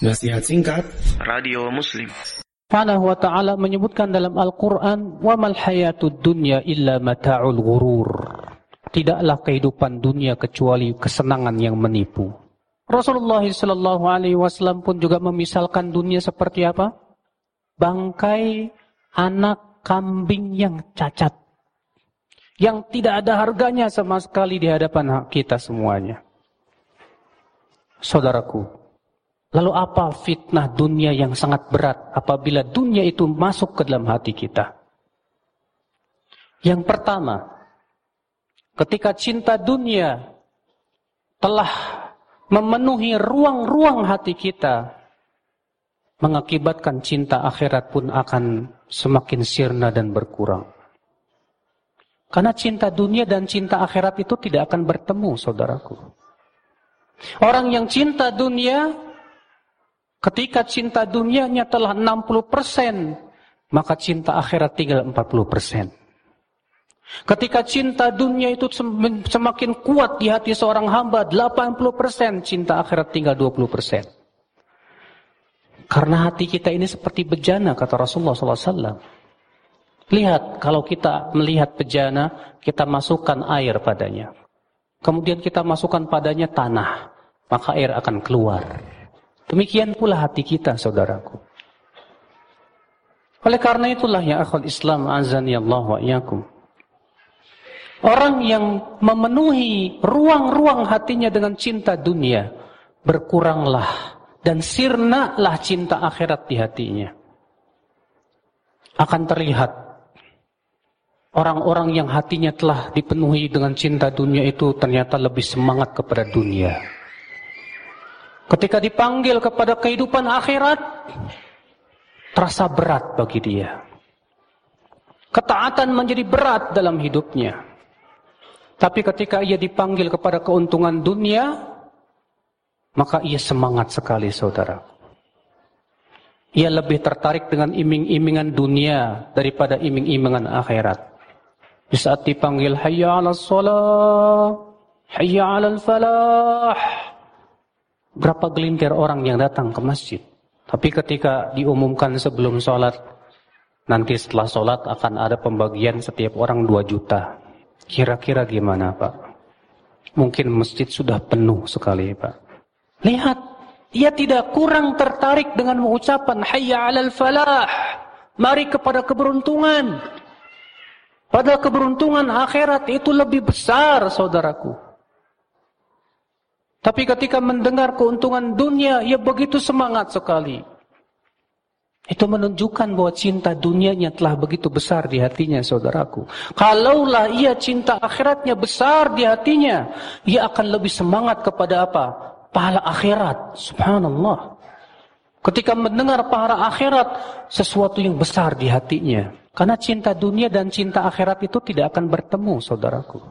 Nasihat singkat Radio Muslim Subhanahu wa ta'ala menyebutkan dalam Al-Quran wa mal hayatud dunya illa mata'ul ghurur Tidaklah kehidupan dunia kecuali kesenangan yang menipu Rasulullah sallallahu alaihi wasallam pun juga memisalkan dunia seperti apa? Bangkai anak kambing yang cacat yang tidak ada harganya sama sekali di hadapan kita semuanya. Saudaraku, Lalu apa fitnah dunia yang sangat berat apabila dunia itu masuk ke dalam hati kita? Yang pertama, ketika cinta dunia telah memenuhi ruang-ruang hati kita, mengakibatkan cinta akhirat pun akan semakin sirna dan berkurang. Karena cinta dunia dan cinta akhirat itu tidak akan bertemu, saudaraku. Orang yang cinta dunia Ketika cinta dunianya telah 60%, maka cinta akhirat tinggal 40%. Ketika cinta dunia itu semakin kuat di hati seorang hamba, 80%, cinta akhirat tinggal 20%. Karena hati kita ini seperti bejana, kata Rasulullah SAW. Lihat, kalau kita melihat bejana, kita masukkan air padanya. Kemudian kita masukkan padanya tanah, maka air akan keluar. Demikian pula hati kita, saudaraku. Oleh karena itulah ya akhul Islam azani Allah wa iyakum. Orang yang memenuhi ruang-ruang hatinya dengan cinta dunia, berkuranglah dan sirnalah cinta akhirat di hatinya. Akan terlihat orang-orang yang hatinya telah dipenuhi dengan cinta dunia itu ternyata lebih semangat kepada dunia. Ketika dipanggil kepada kehidupan akhirat, terasa berat bagi dia. Ketaatan menjadi berat dalam hidupnya. Tapi ketika ia dipanggil kepada keuntungan dunia, maka ia semangat sekali saudara. Ia lebih tertarik dengan iming-imingan dunia daripada iming-imingan akhirat. Di saat dipanggil hayya 'alas shalah, hayya 'alal falah, Berapa gelintir orang yang datang ke masjid. Tapi ketika diumumkan sebelum sholat, nanti setelah sholat akan ada pembagian setiap orang 2 juta. Kira-kira gimana Pak? Mungkin masjid sudah penuh sekali Pak. Lihat, ia tidak kurang tertarik dengan mengucapan hayya alal falah. Mari kepada keberuntungan. Pada keberuntungan akhirat itu lebih besar saudaraku. Tapi ketika mendengar keuntungan dunia, ia begitu semangat sekali. Itu menunjukkan bahwa cinta dunianya telah begitu besar di hatinya, saudaraku. Kalaulah ia cinta akhiratnya besar di hatinya, ia akan lebih semangat kepada apa? Pahala akhirat. Subhanallah. Ketika mendengar pahala akhirat, sesuatu yang besar di hatinya. Karena cinta dunia dan cinta akhirat itu tidak akan bertemu, saudaraku.